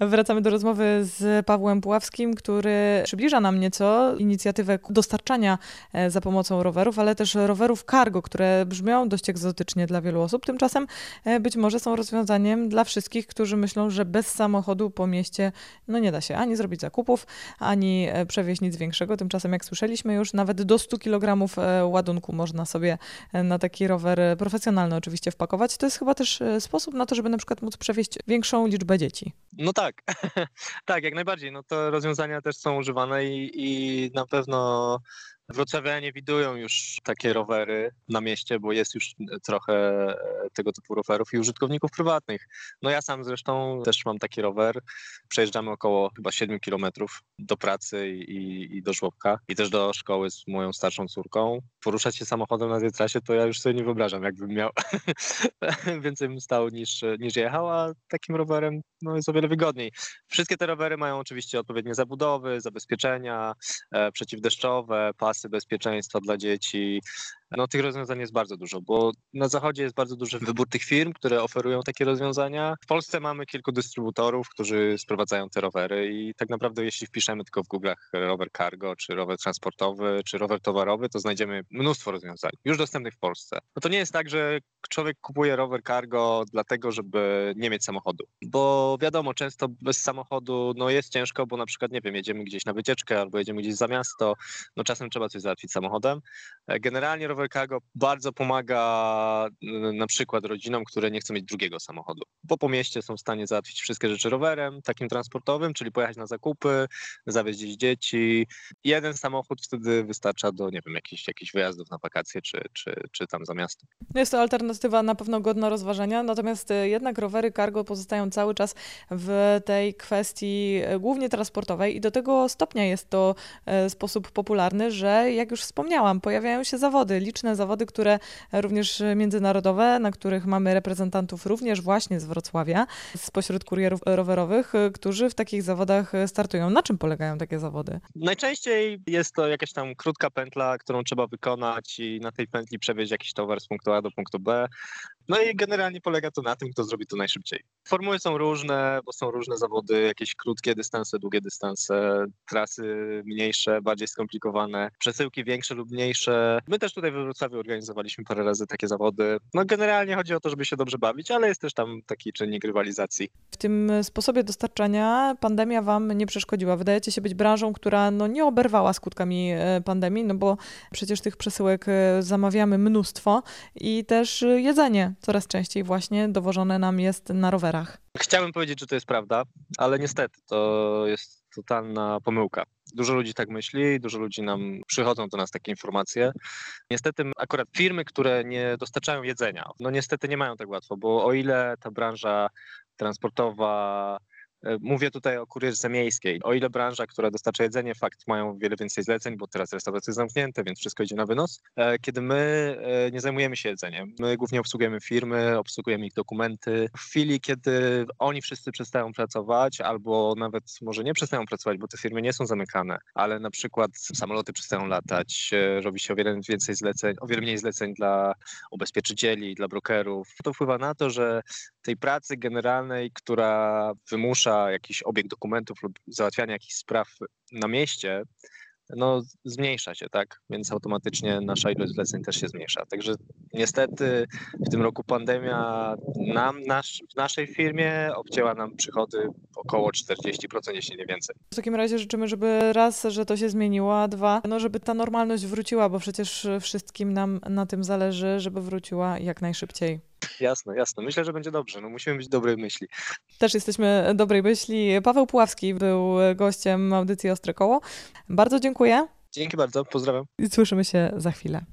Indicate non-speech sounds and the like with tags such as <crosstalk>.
Wracamy do rozmowy z Pawłem Puławskim, który przybliża nam nieco inicjatywę dostarczania e, za pomocą rowerów, ale też rowerów cargo, które brzmią dość egzotycznie dla wielu osób. Tymczasem e, być może są rozwiązaniem dla wszystkich, którzy myślą, że bez samochodu po mieście no nie da się ani zrobić zakupów, ani e, przewieźć nic większego. Tymczasem, jak słyszeliśmy już, nawet do 100 kg ładunku można sobie na taki rower profesjonalny oczywiście wpakować. To jest chyba też sposób na to, żeby na przykład móc przewieźć większą liczbę dzieci. No tak, <laughs> tak, jak najbardziej. No te rozwiązania też są używane i, i na pewno Wrocławianie widują już takie rowery na mieście, bo jest już trochę e, tego typu rowerów i użytkowników prywatnych. No ja sam zresztą też mam taki rower. Przejeżdżamy około chyba 7 kilometrów do pracy i, i, do żłobka i też do szkoły z moją starszą córką. Poruszać się samochodem na tej trasie to ja już sobie nie wyobrażam, jakbym miał. <laughs> Więcej bym stał niż, niż jechał, a takim rowerem no, jest o wiele wygodniej. Wszystkie te rowery mają oczywiście odpowiednie zabudowy, zabezpieczenia e, przeciwdeszczowe, pasy bezpieczeństwa dla dzieci, no tych rozwiązań jest bardzo dużo, bo na zachodzie jest bardzo duży wybór tych firm, które oferują takie rozwiązania. W Polsce mamy kilku dystrybutorów, którzy sprowadzają te rowery i tak naprawdę jeśli wpiszemy tylko w Google'ach rower cargo, czy rower transportowy, czy rower towarowy, to znajdziemy mnóstwo rozwiązań już dostępnych w Polsce. No to nie jest tak, że człowiek kupuje rower cargo dlatego, żeby nie mieć samochodu, bo wiadomo, często bez samochodu no jest ciężko, bo na przykład, nie wiem, jedziemy gdzieś na wycieczkę albo jedziemy gdzieś za miasto, no czasem trzeba coś załatwić samochodem. Generalnie rower cargo bardzo pomaga na przykład rodzinom, które nie chcą mieć drugiego samochodu, bo po mieście są w stanie załatwić wszystkie rzeczy rowerem, takim transportowym, czyli pojechać na zakupy, zawieźć dzieci. Jeden samochód wtedy wystarcza do, nie wiem, jakichś, jakichś wyjazdów na wakacje czy, czy, czy tam za miasto. Jest to alternatywa na pewno godna rozważania, natomiast e, jednak rowery cargo pozostają cały czas w tej kwestii e, głównie transportowej i do tego stopnia jest to sposób popularny, że jak już wspomniałam, pojawiają się zawody, liczne zawody, które również międzynarodowe, na których mamy reprezentantów również właśnie z Wrocławia, spośród kurierów rowerowych, którzy w takich zawodach startują. Na czym polegają takie zawody? Najczęściej jest to jakaś tam krótka pętla, którą trzeba wykonać i na tej pętli przewieźć jakiś towar z punktu A do punktu B. No i generalnie polega to na tym, kto zrobi to najszybciej. Formuły są różne, bo są różne zawody, jakieś krótkie dystanse, długie dystanse, trasy mniejsze, bardziej skomplikowane, przesyłki większe lub mniejsze. My też tutaj we Wrocławiu organizowaliśmy parę razy takie zawody. No generalnie chodzi o to, żeby się dobrze bawić, ale jest też tam taki czynnik rywalizacji. W tym sposobie dostarczania pandemia wam nie przeszkodziła. Wydajecie się być branżą, która no nie oberwała skutkami e, pandemii, no bo przecież tych przesyłek e, zamawiamy mnóstwo i też jedzenie coraz częściej właśnie dowożone nam jest na rowerach. Chciałbym powiedzieć, że to jest prawda, ale niestety to jest totalna pomyłka. Dużo ludzi tak myśli, dużo ludzi nam przychodzą do nas takie informacje. Niestety akurat firmy, które nie dostarczają jedzenia, no niestety nie mają tak łatwo, bo o ile ta branża transportowa mówię tutaj o kurierce miejskiej. O ile branża, która dostarcza jedzenie, fakt mają wiele więcej zleceń, bo teraz restauracje zamknięte, więc wszystko idzie na wynos. E, kiedy my e, nie zajmujemy się jedzeniem, my głównie obsługujemy firmy, obsługujemy ich dokumenty. W chwili, kiedy oni wszyscy przestają pracować, albo nawet może nie przestają pracować, bo te firmy nie są zamykane, ale na przykład samoloty przestają latać, robi się o wiele więcej zleceń, o wiele mniej zleceń dla ubezpieczycieli, dla brokerów. To wpływa na to, że tej pracy generalnej, która wymusza jakiś obieg dokumentów lub załatwianie jakichś spraw na mieście, no zmniejsza się, tak? Więc automatycznie nasza ilość zleceń też się zmniejsza. Także niestety w tym roku pandemia nam, nasz, w naszej firmie obcięła nam przychody około 40%, jeśli nie więcej. W takim razie życzymy, żeby raz, że to się zmieniło, a dwa, no żeby ta normalność wróciła, bo przecież wszystkim nam na tym zależy, żeby wróciła jak najszybciej. Jasne, jasne. Myślę, że będzie dobrze. No, musimy być dobrej myśli. Też jesteśmy dobrej myśli. Paweł Puławski był gościem audycji Ostre Koło. Bardzo dziękuję. Dzięki bardzo, pozdrawiam. I słyszymy się za chwilę.